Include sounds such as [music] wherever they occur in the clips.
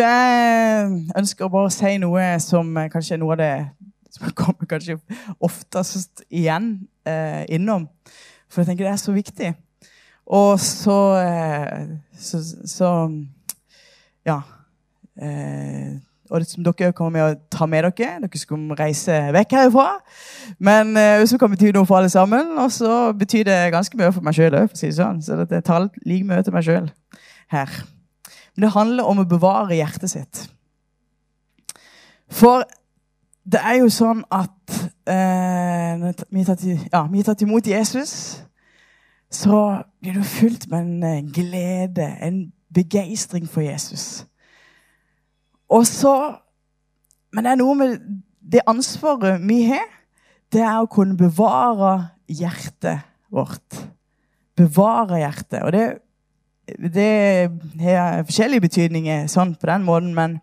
Du, Jeg ønsker å bare si noe som eh, kanskje er noe av det som [laughs] kommer kanskje oftest igjen eh, innom. For jeg tenker det er så viktig. Og så, eh, så, så Ja. Eh, og det som dere kommer med å ta med dere. Dere skal reise vekk herifra. Men eh, så kan bety noe for alle sammen. Og så betyr det ganske mye for meg sjøl òg, sånn. Så det tar like mye til meg sjøl her. Men det handler om å bevare hjertet sitt. For det er jo sånn at eh, vi har tatt, imot Jesus, så blir du fylt med en eh, glede, en begeistring for Jesus. Og så Men det er noe med det ansvaret vi har, det er å kunne bevare hjertet vårt. Bevare hjertet. Og det, det har forskjellige betydninger sånn på den måten, men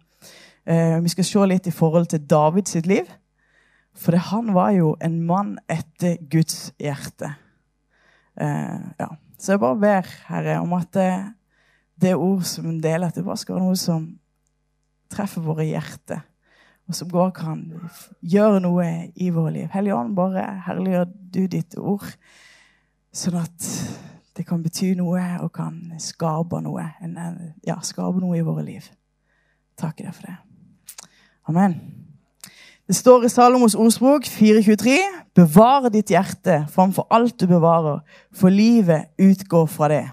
uh, vi skal se litt i forhold til David sitt liv. For det, han var jo en mann etter Guds hjerte. Uh, ja. Så jeg bare ber, Herre, om at det, det ord som en deler, at det bare skal være noe som treffer våre hjerter, og som går kan gjøre noe i våre liv. Hellige Ånd, bare herliggjør du ditt ord, sånn at det kan bety noe og kan skape noe, ja, skape noe i våre liv. Takk for det. Amen. Det står i Salomos ordspråk 423.: Bevare ditt hjerte framfor alt du bevarer, for livet utgår fra det.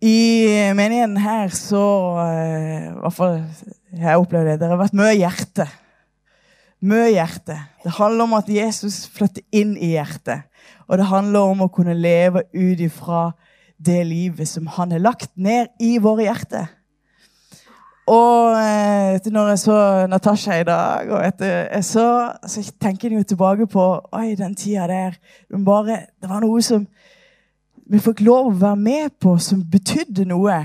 I menigheten her så uh, I hvert fall jeg opplevd det. Det har vært mye hjerte. Mye hjerte. Det handler om at Jesus flytter inn i hjertet. Og det handler om å kunne leve ut ifra det livet som han har lagt ned i våre hjerter. Og eh, etter når jeg så Natasha i dag, og etter jeg så, så tenker jeg jo tilbake på oi, den tida der. Bare, det var noe som vi fikk lov å være med på som betydde noe,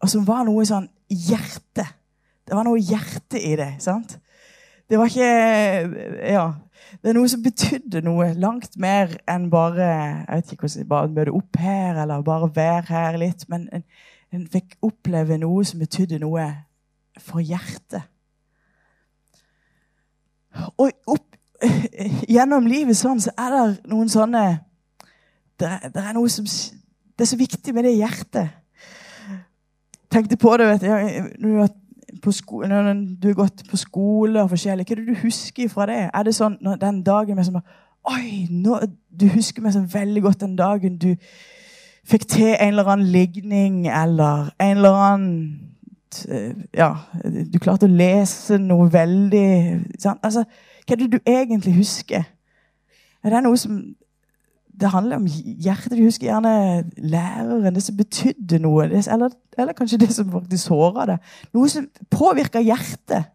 og som var noe sånn hjerte. Det var noe hjerte i det. sant? Det var ikke Ja. Det er noe som betydde noe langt mer enn bare jeg vet ikke hvordan, bare møte opp her eller bare være her litt. Men en, en fikk oppleve noe som betydde noe for hjertet. Og opp, gjennom livet sånn så er det noen sånne det, det, er noe som Det er så viktig med det hjertet. Tenkte på det vet du, at når du har gått på skole og forskjellig. Hva er det du husker fra det? Er det sånn den dagen med som Oi, nå, Du husker meg så veldig godt den dagen du fikk til en eller annen ligning eller en eller annen Ja, du klarte å lese noe veldig sant? Altså, Hva er det du egentlig husker? Er det noe som det handler om hjertet. Du husker gjerne læreren, det som betydde noe. Eller, eller, kanskje det som faktisk såra det. Noe som påvirker hjertet.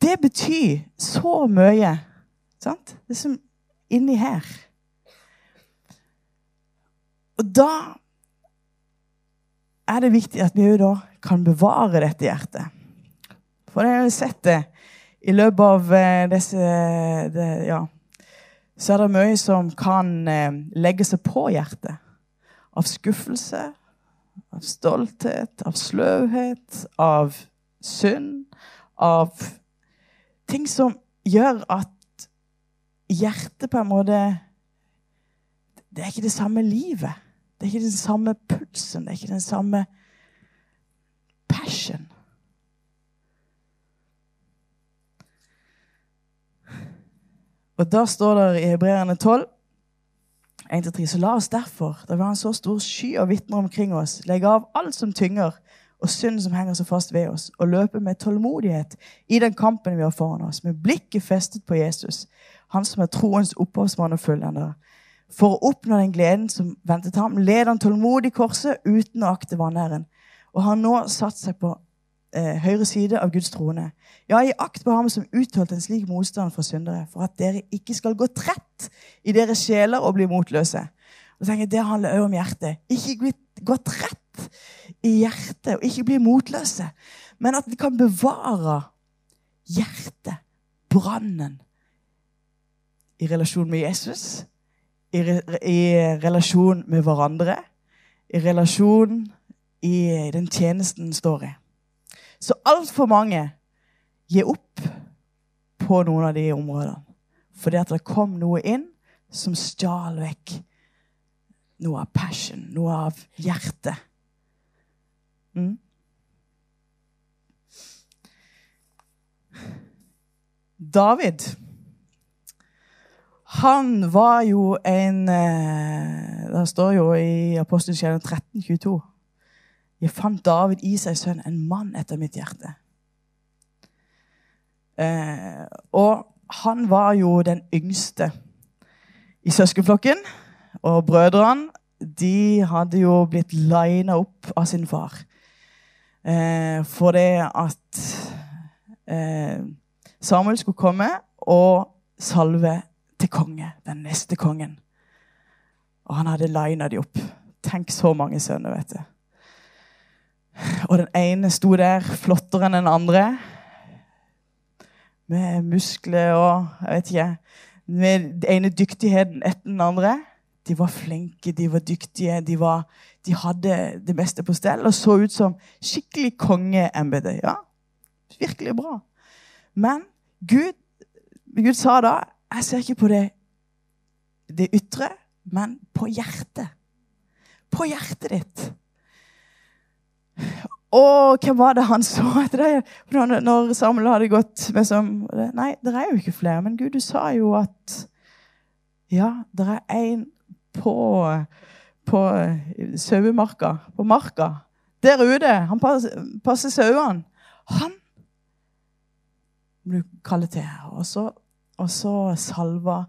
Det betyr så mye. Sant? Det som inni her. Og da er det viktig at vi da kan bevare dette hjertet. For jeg har sett det i løpet av eh, disse det, ja, så er det mye som kan eh, legge seg på hjertet. Av skuffelse, av stolthet, av sløvhet, av synd, av ting som gjør at hjertet på en måte Det er ikke det samme livet. Det er ikke den samme pulsen. Det er ikke den samme passion. Og da står det i Hebreerne 12 1-3, Så la oss derfor, da vi har en så stor sky av vitner omkring oss, legge av alt som tynger, og synd som henger så fast ved oss, og løpe med tålmodighet i den kampen vi har foran oss, med blikket festet på Jesus, han som er troens opphavsmann og fullender. For å oppnå den gleden som ventet ham, led han tålmodig korset uten å akte vanæren, og har nå satt seg på eh, høyre side av Guds trone. Ja, i akt på ham som utholdt en slik motstand fra syndere, for at dere ikke skal gå trett i deres sjeler og bli motløse. Og tenker jeg, Det handler òg om hjertet. Ikke gå trett i hjertet og ikke bli motløse. Men at vi kan bevare hjertet, brannen, i relasjon med Jesus, i, re, i relasjon med hverandre, i relasjon i den tjenesten står i. Så altfor mange gir opp på noen av de områdene. Fordi at det kom noe inn som stjal vekk noe av passion, noe av hjertet. Mm. David han var jo en eh, Det står jo i Apostelskjellen 13, 22. Jeg fant David i seg sønn, en mann etter mitt hjerte. Eh, og han var jo den yngste i søskenflokken. Og brødrene de hadde jo blitt lina opp av sin far. Eh, for det at eh, Samuel skulle komme og salve til konge. Den neste kongen. Og han hadde lina de opp. Tenk så mange sønner, vet du. Og den ene sto der flottere enn den andre. Med muskler og jeg vet ikke Med den ene dyktigheten etter den andre. De var flinke, de var dyktige, de, var, de hadde det meste på stell og så ut som skikkelig kongeembete. Ja, virkelig bra. Men Gud, Gud sa da jeg ser ikke på det, det ytre, men på hjertet. På hjertet ditt. Og hvem var det han så etter det? Når Samuel hadde gått med som Nei, det er jo ikke flere. Men Gud, du sa jo at Ja, det er en på, på sauemarka. På marka. Der ute. Han passer, passer sauene. Han ble kalt til. Og så og så salva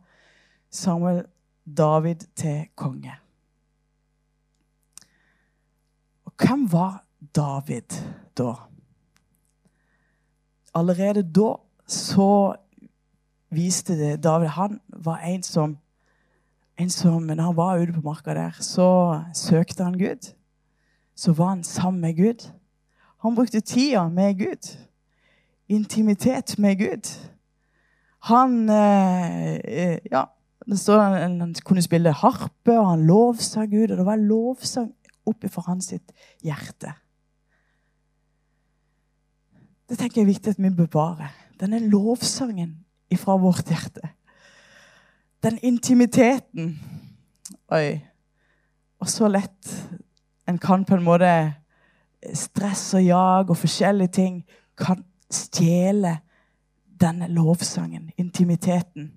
Samuel David til konge. Og hvem var David da? Allerede da så viste det David Han var en som, en som Når han var ute på marka der, så søkte han Gud. Så var han sammen med Gud. Han brukte tida med Gud. Intimitet med Gud. Han eh, eh, ja, står han, han kunne spille harpe, og han lovsa Gud. Og det var lovsang oppi for hans hjerte. Det tenker jeg er viktig at vi bevarer. Denne lovsangen ifra vårt hjerte. Den intimiteten. Oi. Og så lett en kan på en måte Stress og jag og forskjellige ting kan stjele denne lovsangen, intimiteten.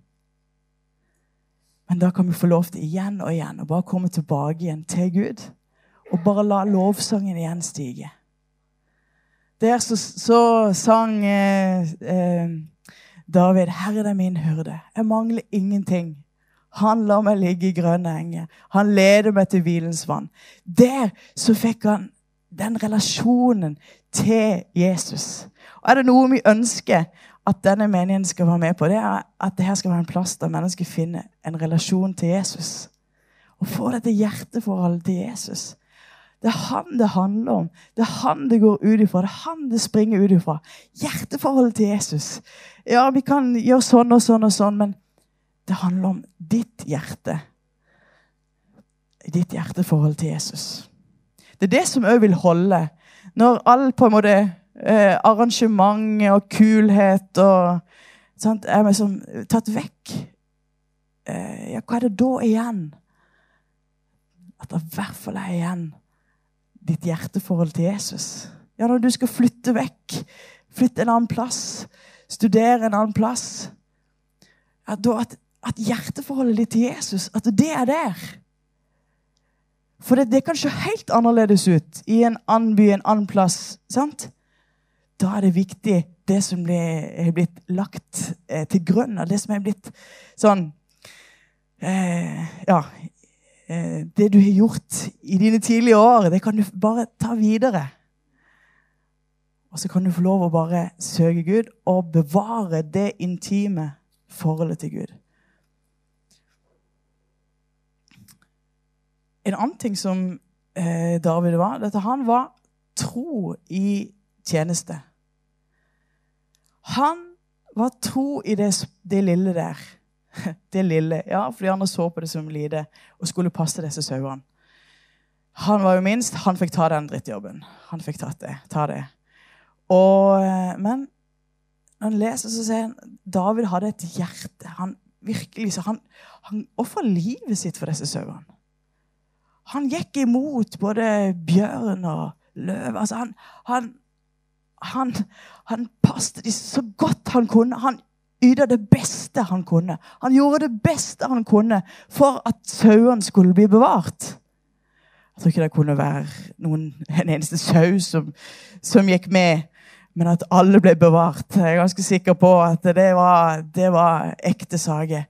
Men da kan vi få lov til igjen og igjen å bare komme tilbake igjen til Gud. Og bare la lovsangen igjen stige. Der så, så sang eh, eh, David 'Herre er min hyrde, jeg mangler ingenting'. Han lar meg ligge i grønne enger. Han leder meg til hvilens vann. Der så fikk han den relasjonen til Jesus. Og Er det noe vi ønsker at denne menigheten skal være med på, det er at dette skal være en plass der mennesker finner en relasjon til Jesus. Og får dette hjerteforholdet til Jesus. Det er han det handler om. Det er han det går ut ifra. Det er han det springer ut ifra. Hjerteforholdet til Jesus. Ja, vi kan gjøre sånn og sånn og sånn, men det handler om ditt hjerte. Ditt hjerteforhold til Jesus. Det er det som òg vil holde. Når all på en måte eh, arrangement og kulhet og sant, er liksom tatt vekk. Eh, ja, hva er det da igjen? At det i hvert fall er igjen ditt hjerteforhold til Jesus. Ja, når du skal flytte vekk, flytte en annen plass, studere en annen plass at, at hjerteforholdet ditt til Jesus, at det er der. For det, det, kan se helt annerledes ut i en annen by, en annen plass. sant? da er det viktig, det som er blitt lagt eh, til grunn, og det som er blitt sånn eh, Ja. Eh, det du har gjort i dine tidlige år, det kan du bare ta videre. Og så kan du få lov å bare søke Gud og bevare det intime forholdet til Gud. En annen ting som eh, David var, dette, han var tro i tjeneste. Han var tro i det, det lille der. [laughs] Det lille. Ja, for de andre så på det som lite og skulle passe disse sauene. Han var jo minst. Han fikk ta den drittjobben. Han fikk tatt det. Ta det. Og, eh, men når han leser, så ser han David hadde et hjerte. Han virkelig, så han, han ofra livet sitt for disse sauene. Han gikk imot både bjørn og løv. Altså han, han, han, han passet dem så godt han kunne. Han yta det beste han kunne. Han gjorde det beste han kunne for at sauene skulle bli bevart. Jeg tror ikke det kunne være noen, en eneste sau som, som, gikk med, men at alle ble bevart. Jeg er ganske sikker på at det var, det var ekte sage.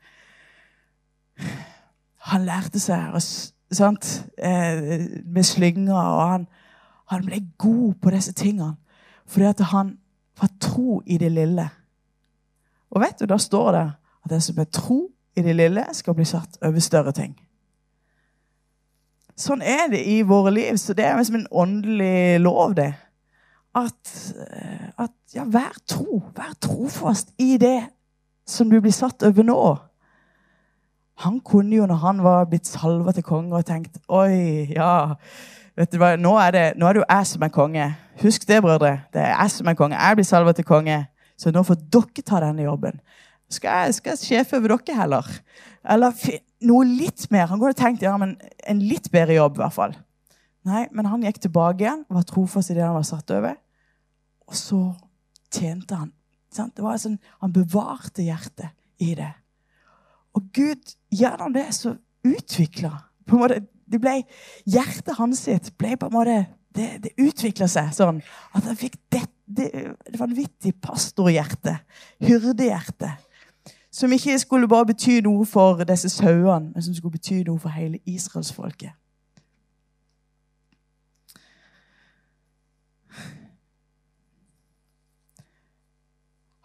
Han lærte seg sant, eh, med slynger, og han, han ble god på disse tingene fordi at han var tro i det lille. Og vet du, da står det at det som er tro i det lille, skal bli satt over større ting. Sånn er det i våre liv. Så det er liksom en åndelig lov, det. At, eh, at ja, vær tro. Vær trofast i det som du blir satt over nå. Han kunne jo, når han var blitt salva til konge, og tenkt Oi, ja vet du hva, nå er, det, nå er det jo jeg som er konge. Husk det, brødre. Det er jeg som er konge. Jeg blir salva til konge. Så nå får dere ta denne jobben. Skal jeg, skal jeg sjefe over dere heller? Eller noe litt mer. Han kunne tenkt ja, men en litt bedre jobb, i hvert fall. Nei, men han gikk tilbake igjen, var trofast i det han var satt over. Og så tjente han. Sånn, Han bevarte hjertet i det. Og Gud, gjennom det, så utvikla det ble, Hjertet hans sitt ble på en måte Det, det utvikla seg sånn at han fikk dette det, det vanvittig pastorhjerte, hyrdehjerte, som ikke skulle bare bety noe for disse sauene, men som skulle bety noe for hele israelsfolket.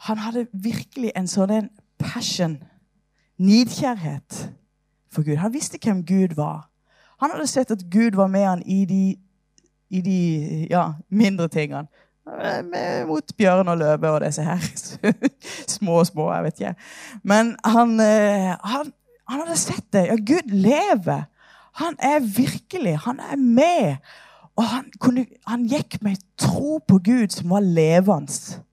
Han hadde virkelig en sånn passion, nidkjærhet for Gud. Han visste hvem Gud var. Han hadde sett at Gud var med han i de, i de ja, mindre tingene. Eh, mot bjørn og løve og disse her. [laughs] små og små, jeg vet ikke. Men han, eh, han, han hadde sett det. Ja, Gud lever. Han er virkelig. Han er med. Og han, kunne, han gikk med tro på Gud som var levende.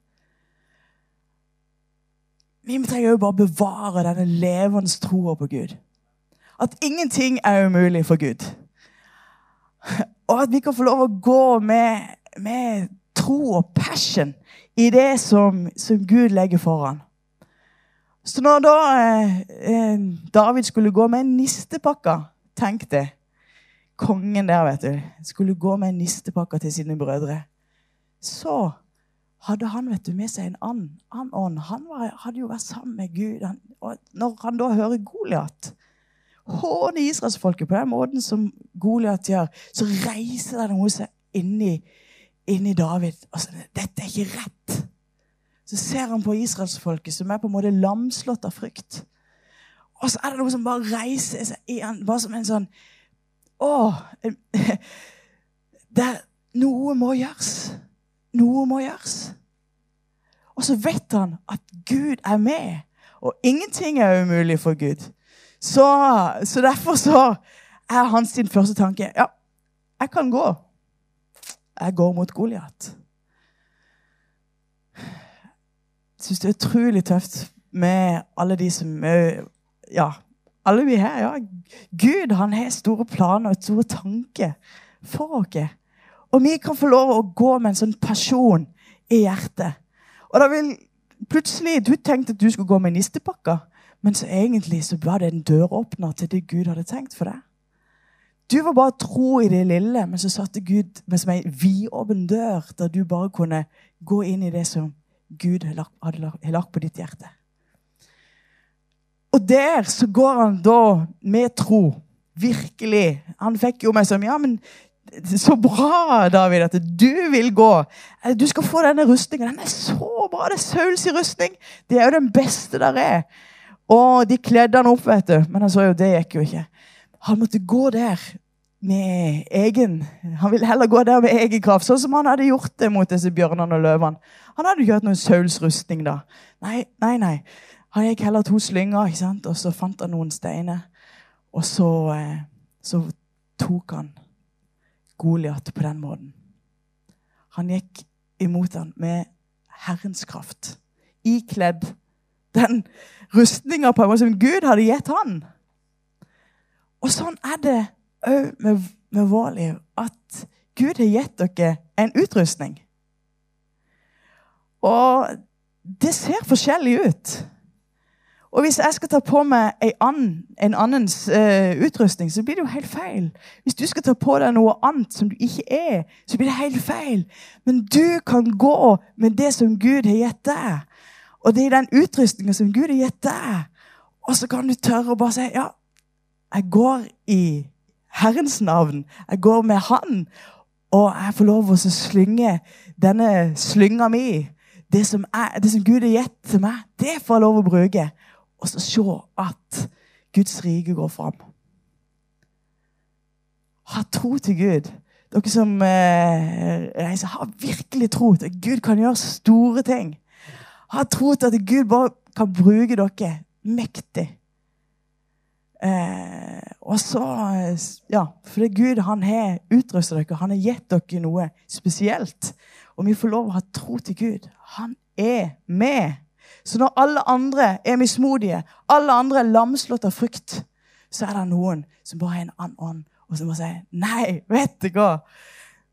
Vi trenger jo bare bevare denne levende troa på Gud. At ingenting er umulig for Gud. [laughs] Og at vi kan få lov å gå med, med tro og passion i det som, som Gud legger foran. Så når da eh, eh David skulle gå med en nistepakke Tenk det. Kongen der, vet du, skulle gå med en nistepakke til sine brødre. Så hadde han vet du, med seg en annen ånd. Han var, hadde jo vært sammen med Gud. Han, og når han da hører Goliat håne israelsfolket på den måten som Goliat gjør, så reiser det noe seg inni inni David. Altså, dette er ikke rett. Så ser han på israelsfolket, som er på en måte lamslått av frykt. Og så er det noe som bare reiser seg i han, bare som en sånn Å! [laughs] Der noe må gjøres. Noe må gjøres. Og så vet han at Gud er med, og ingenting er umulig for Gud. Så, så derfor så er hans første tanke ja, jeg kan gå. Jeg går mot Goliat. Jeg syns det er utrolig tøft med alle de som Ja, alle vi her. ja. Gud han har store planer og store tanker for oss. Og vi kan få lov å gå med en sånn pasjon i hjertet. Og da vil plutselig Du tenkte at du skulle gå med nistepakka, men så egentlig så var det en døråpner til det Gud hadde tenkt for deg. Du var bare tro i det lille, men så satte Gud med som ei vidåpen dør, der du bare kunne gå inn i det som Gud hadde lagt på ditt hjerte. Og der så går han da med tro. Virkelig. Han fikk jo meg som Ja, men så bra, David, at du vil gå. Du skal få denne rustninga. Den er så bra! Det er Sauls rustning. Det er jo den beste der er. Og de kledde han opp, vet du. Men han så jo, det gikk jo ikke. Han måtte gå der med egen Han ville heller gå der med egen kraft, sånn som han hadde gjort det mot disse bjørnene og løvene. Han hadde ikke hatt noen Sauls rustning da. Nei, nei, nei. Han gikk heller to slynger, ikke sant? og så fant han noen steiner. Og så, eh, så tok han Goliat på den måten. Han gikk imot han med Herrens kraft. Ikledd den rustninga på en som Gud hadde gitt han. Og sånn er det òg med, med vår liv. At Gud har gitt dere en utrustning. Og det ser forskjellig ut. Og hvis jeg skal ta på meg annen, en annens uh, utrustning, så blir det jo helt feil. Hvis du skal ta på deg noe annet som du ikke er, så blir det helt feil. Men du kan gå med det som Gud har gitt deg. Og det er den utrustninga som Gud har gitt deg. Og så kan du tørre å bare si ja, jeg går i Herrens navn. Jeg går med Han. Og jeg får lov å slynge denne slynga mi. Det som, er, det som Gud har gitt til meg, det får jeg lov å bruke og så se at Guds rike går fram. Ha tro til Gud. Dere som eh, reiser, ha virkelig tro til at Gud kan gjøre store ting. Ha tro til at Gud bare kan bruke dere mektig. Eh, og så Ja, for Gud han har utrustet dere. Han har gitt dere noe spesielt. Og vi får lov å ha tro til Gud. Han er med. Så når alle andre er mismodige, alle andre er lamslått av frykt, så er det noen som bare har en annen ånd, og som bare sier Nei, vet du hva?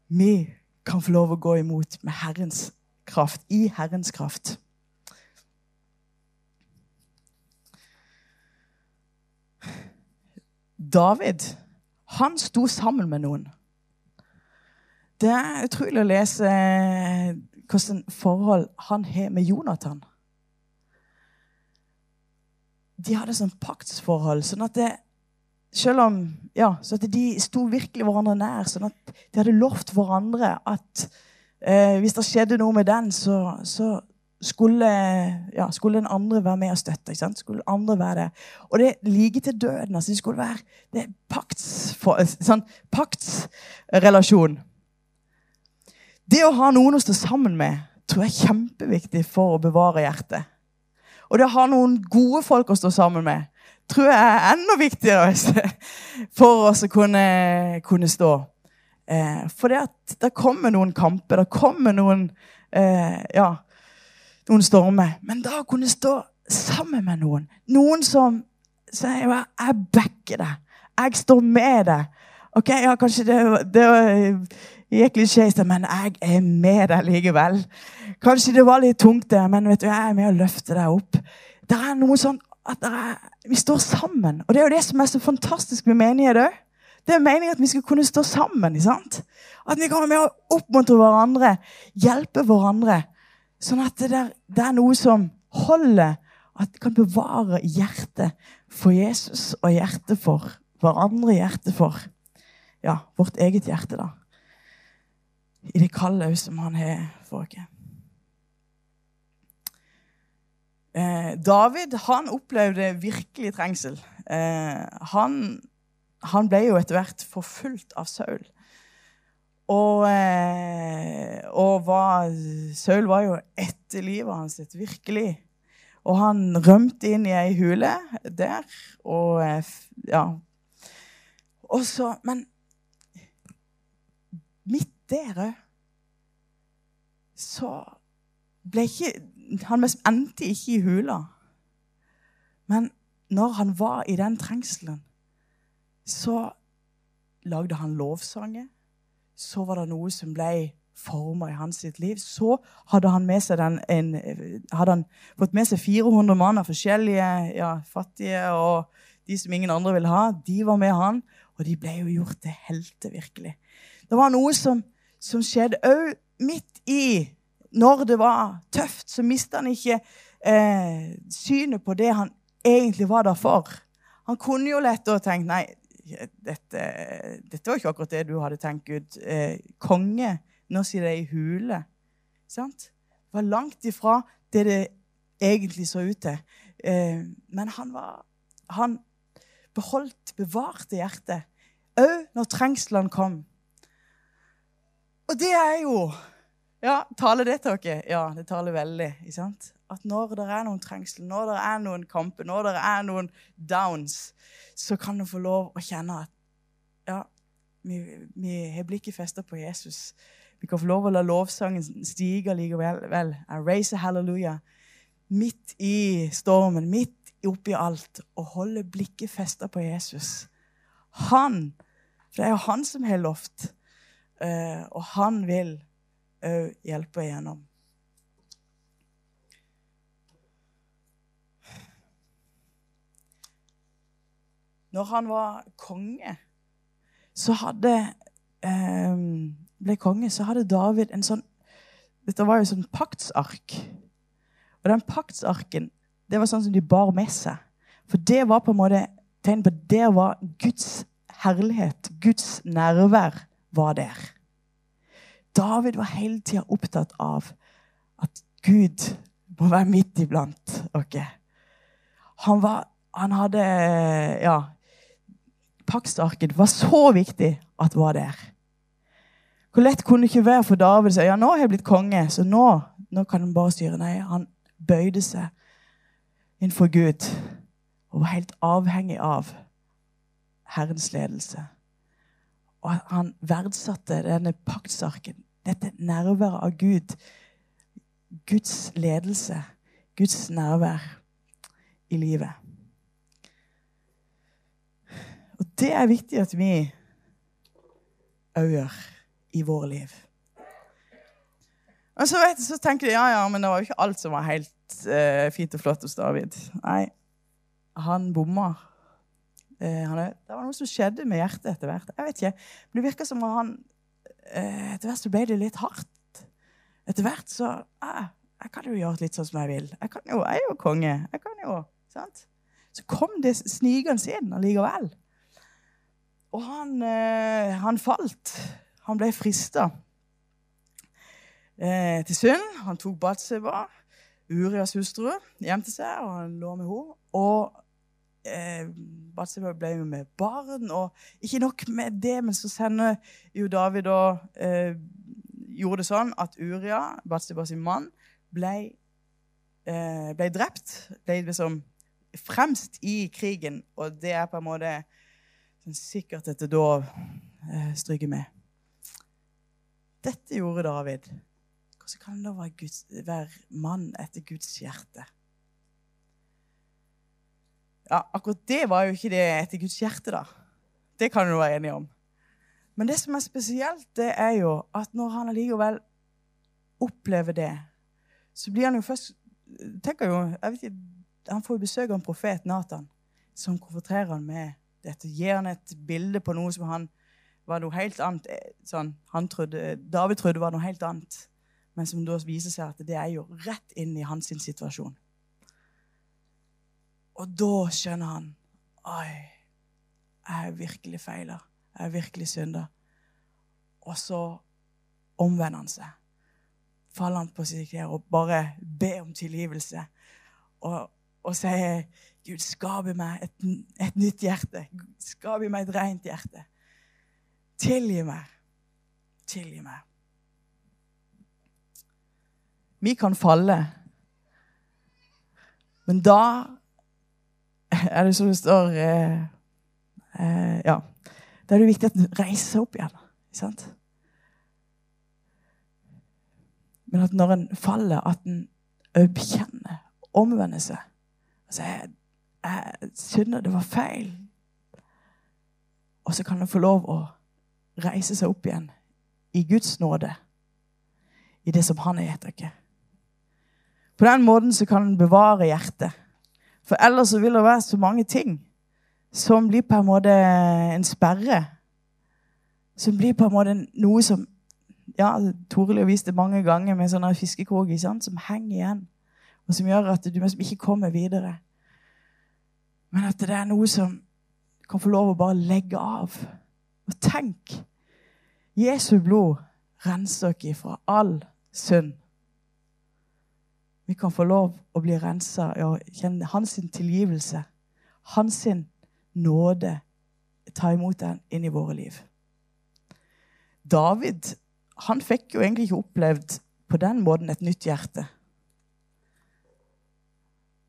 Vi kan få lov å gå imot med Herrens kraft, i Herrens kraft. David, han sto sammen med noen. Det er utrolig å lese hvilket forhold han har med Jonathan de hadde sånn paktsforhold. sånn at det, selv om, ja, så at De sto virkelig hverandre nær. sånn at De hadde lovt hverandre at eh, hvis det skjedde noe med den, så, så skulle, ja, skulle, den andre være med og støtte. Skulle andre være det. Og det like til døden. altså Det skulle være det pakts, sånn, paktsrelasjon. Det å ha noen å stå sammen med tror jeg er kjempeviktig for å bevare hjertet. Og det å ha noen gode folk å stå sammen med tror jeg er enda viktigere for oss å kunne, kunne stå. Eh, for det at det kommer noen kamper, det kommer noen eh, ja, noen stormer. Men da å kunne stå sammen med noen, noen som sier jo, 'Jeg backer deg. Jeg står med deg.' Ok, ja, Kanskje det, det gikk litt skeis, men jeg er med deg likevel. Kanskje det var litt tungt, der, men vet du, jeg er med å løfte deg opp. Det er noe sånn at er, Vi står sammen. Og det er jo det som er så fantastisk med menighet òg. Det er meningen at vi skal kunne stå sammen. At vi kan være med å oppmuntre hverandre, hjelpe hverandre. Sånn at det, der, det er noe som holder. At kan bevare hjertet for Jesus og hjertet for hverandre. Hjertet for ja, vårt eget hjerte, da. I det kallet som han har for oss. Eh, David han opplevde virkelig trengsel. Eh, han, han, ble jo etter hvert forfulgt av Saul. Og, eh, og var, Saul var jo etter livet hans, virkelig. Og han rømte inn i ei hule der. Og ja. Og så, men midt der òg så ble ikke han endte ikke i hula. Men når han var i den trengselen, så lagde han lovsanger. Så var det noe som ble forma i hans sitt liv. Så hadde han, den, en, hadde han fått med seg 400 mann av forskjellige ja, fattige og de som ingen andre ville ha. De var med han, og de ble jo gjort til helter, virkelig. Det var noe som, som skjedde òg midt i når det var tøft, så mista han ikke eh, synet på det han egentlig var der for. Han kunne jo lett å tenkt nei, dette, dette, var ikke akkurat det du hadde tenkt, Gud. Eh, konge, nå sier det i hule. Sant? Det var langt ifra det det egentlig så ut til. Eh, men han var Han beholdt, bevarte hjertet. Òg når trengslene kom. Og det er jo ja, Taler det til dere? Ja, det taler veldig. ikke sant? At når det er noen trengsel, når det er noen kamper, når det er noen downs, så kan du få lov å kjenne at ja, vi, vi har blikket festa på Jesus. Vi kan få lov å la lovsangen stige likevel. Vel, I raise a hallelujah. Midt i stormen, midt oppi alt, og holde blikket festa på Jesus. Han, for det er jo han som har lovt, eh, og han vil òg hjelpe igjennom. Når han var konge, så hadde eh, ble konge, så hadde David en sånn Dette var jo sånn paktsark. Og den paktsarken det var sånn som de bar med seg. For det var på en måte tegn på at der var Guds herlighet, Guds nærvær, var der. David var hele tida opptatt av at Gud må være midt iblant oss. Han var Han hadde Ja. Paktsarken var så viktig at det var der. Hvor lett kunne det ikke være for David å si ja, nå har jeg blitt konge, så nå, nå kan han bare styre? Nei, han bøyde seg innenfor Gud og var helt avhengig av Herrens ledelse. Og han verdsatte denne paktsarken, dette nærværet av Gud. Guds ledelse, Guds nærvær i livet. Og det er viktig at vi òg gjør i våre liv. Og så, vet, så tenker de ja, ja, men det var jo ikke alt som var helt uh, fint og flott hos David. Nei, han bomma. Han, det var noe som skjedde med hjertet etter hvert. Jeg vet ikke, men Det virker som om han uh, Etter hvert så ble det litt hardt. Etter hvert så Jeg kan jo gjøre litt sånn som jeg vil. Jeg, jo, jeg er jo konge. Jeg kan jo, sant? Så kom det snikende inn allikevel. Og han, han falt. Han ble frista eh, til synd. Han tok Batseba, Urias hustru, hjem til seg, og han lå med henne. Og eh, Batseba ble jo med barn, og ikke nok med det, men så sender jo David og eh, gjorde det sånn at Uria, Batseba sin mann, ble, eh, ble drept. Ble liksom fremst i krigen, og det er på en måte sånn sikkert etter dov eh, stryker med. Dette gjorde David. Hvordan kan han da være, Guds, være mann etter Guds hjerte? Ja, Akkurat det var jo ikke det etter Guds hjerte, da. Det kan du være enig om. Men det som er spesielt, det er jo at når han allikevel opplever det, så blir han jo først tenker jo, jeg vet ikke, Han får jo besøk av en profet, Nathan, som konfronterer han med dette. Gir han et bilde på noe som han var noe helt annet. Eh, sånn, trodde, David trodde var noe helt annet, men som da viser seg at det er jo rett inn i hans situasjon. Og da skjønner han Oi, jeg har virkelig feila. Jeg har virkelig synda. Og så omvender han seg. Faller han på sine knær og bare ber om tilgivelse. Og, og sier, 'Gud, skap meg et, et nytt hjerte. Skap meg et rent hjerte.' Tilgi meg. Tilgi meg. Vi kan falle. Men da er det som det står eh, eh, Ja. Da er det viktig at en reiser seg opp igjen. Ikke sant? Men at når en faller, at en bekjenner, omvender seg. Sier jeg, jeg skjønner det var feil. Og så kan han få lov å reise seg opp igjen i Guds nåde, i det som Han er gitt dere. På den måten så kan en bevare hjertet. For ellers så vil det være så mange ting som blir på en måte en sperre. Som blir på en måte noe som ja, Toril har vist det mange ganger med sånne fiskekrog som henger igjen. Og som gjør at du ikke kommer videre. Men at det er noe som kan få lov å bare legge av. Og tenk Jesu blod renser dere fra all synd. Vi kan få lov å bli rensa og kjenne hans tilgivelse, hans nåde. Ta imot den inn i våre liv. David han fikk jo egentlig ikke opplevd på den måten et nytt hjerte.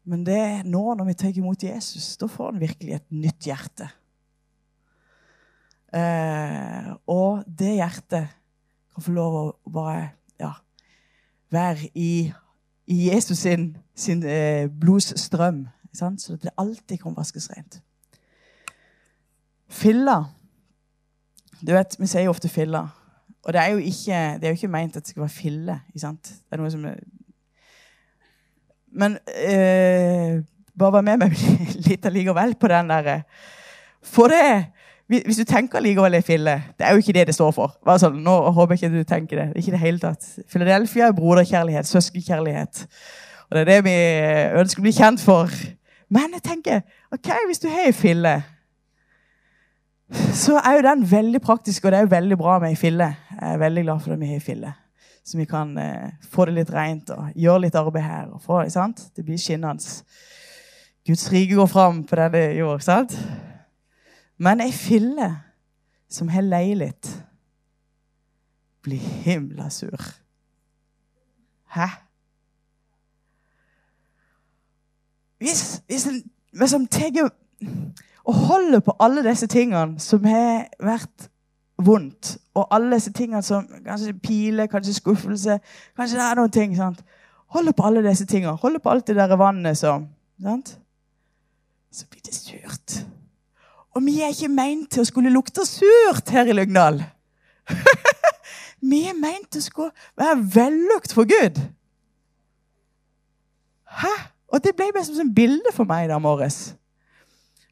Men det er nå når vi tar imot Jesus, da får han virkelig et nytt hjerte. Eh, og det hjertet kan få lov å bare ja, være i, i Jesus sin, sin eh, blodsstrøm. Sant? Så det alltid kan vaskes rent. Filla Du vet, Vi sier jo ofte filla. Og det er jo ikke, det er jo ikke meint at det skal være fille. Det er noe som Men eh, bare vær med meg [laughs] litt allikevel på den derre For det Hvis du tenker likevel er fille Det er jo ikke det det står for. Sånn, nå håper jeg ikke du tenker det. Ikke det hele tatt. Philadelphia er broderkjærlighet, søskenkjærlighet. Og det er det vi ønsker å bli kjent for. Men jeg tenker, ok, hvis du har ei fille, så er jo den veldig praktisk, og det er jo veldig bra med ei fille. Jeg er veldig glad for at vi har ei fille. Så vi kan eh, få det litt rent og gjøre litt arbeid her. Og få, sant? Det blir skinnende. Guds rike går fram på denne jord. sant? Men ei fille som har leilighet, blir himla sur. Hæ? Hvis, hvis en liksom tar og holder på alle disse tingene som har vært vondt, og alle disse tingene som kanskje piler, kanskje skuffelse Kanskje det er noen ting. sant? Holder på alle disse tingene. Holder på alt det der vannet som sant? Så blir det surt. Og vi er ikke meint til å skulle lukte surt her i Lyngdal. [laughs] vi er meint til å skulle være vellukt for Gud. Hæ? Og det ble bare som et bilde for meg i dag morges.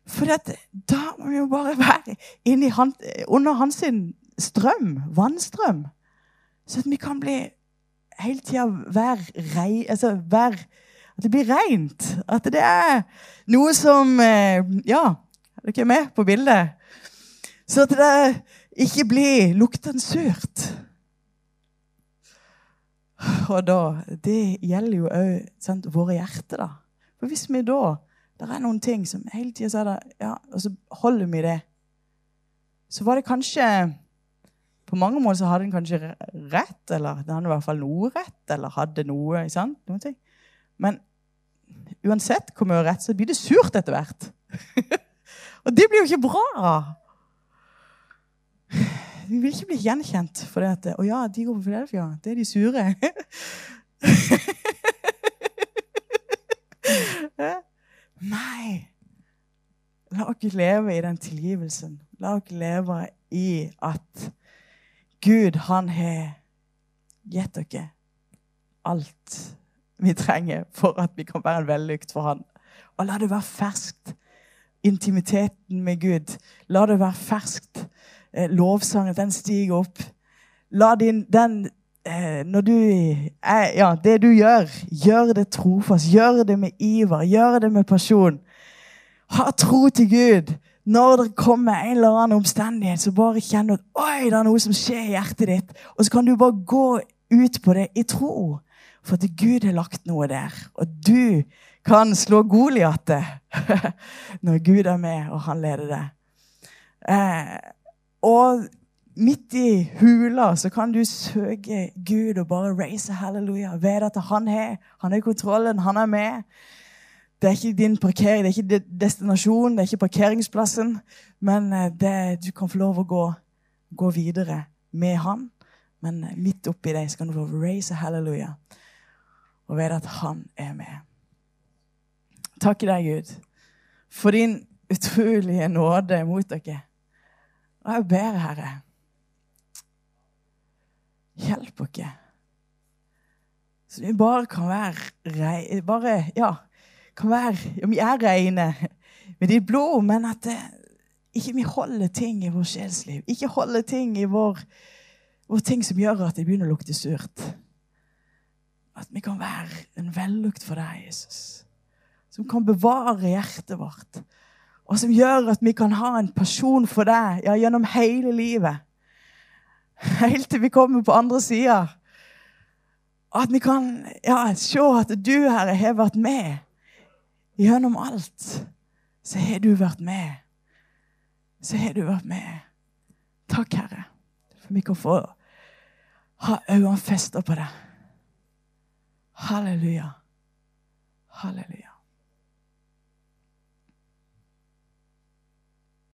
For da må vi jo bare være han, under hans strøm, vannstrøm, så at vi kan bli hele tida være rei, altså være, At det blir reint. At det er noe som eh, Ja, er dere med på bildet? Så at det ikke blir luktende surt. Og da Det gjelder jo òg våre hjerter, da. For hvis vi da Det er noen ting som hele tida sier det, ja, og så holder vi det. Så var det kanskje På mange måter så hadde en kanskje rett, eller det hadde i hvert fall noe rett, eller hadde noe sant? Noen ting. Men uansett hvor mye rett, så blir det surt etter hvert. [laughs] og det blir jo ikke bra. Vi vil ikke bli gjenkjent for det at Å ja, de går på Filadelfia. Det er de sure. [laughs] [laughs] Nei. La oss leve i den tilgivelsen. La oss leve i at Gud, han har gitt dere alt vi trenger for at vi kan være en vellykt for han. Og la det være ferskt. Intimiteten med Gud. La det være ferskt eh, lovsangen, den stiger opp. La din, den Når du er, Ja, det du gjør, gjør det trofast. Gjør det med iver. Gjør det med pasjon. Ha tro til Gud. Når det kommer en eller annen omstendighet, så bare kjenn at oi, det er noe som skjer i hjertet ditt. Og så kan du bare gå ut på det i tro. For at Gud har lagt noe der. Og du kan slå Goliat [laughs] når Gud er med, og han leder det. Eh, og midt i hula så kan du søke Gud og bare raise halleluja. Vet at han har han er kontrollen, han er med. Det er ikke din parkering, det er ikke destinasjonen, det er ikke parkeringsplassen. Men eh, det, du kan få lov å gå, gå videre med han. Men eh, midt oppi deg skal du få raise halleluja og vite at han er med. Takk i deg, Gud, for din utrolige nåde mot dere. Og jeg ber, Herre, oss. Så vi bare kan være bare, ja, kan være, ja, Vi er reine med ditt blod, men at det, ikke vi holder ting i vår sjelsliv. Ikke holder ting i vår, vår ting som gjør at det begynner å lukte surt. At vi kan være en vellukt for deg, Jesus. Som kan bevare hjertet vårt og som gjør at vi kan ha en person for deg ja, gjennom hele livet. [laughs] Helt til vi kommer på andre sida. At vi kan ja, se at du, Herre, har vært med gjennom alt. Så har du vært med. Så har du vært med. Takk, Herre, for vi kan få ha øynene festa på deg. Halleluja. Halleluja.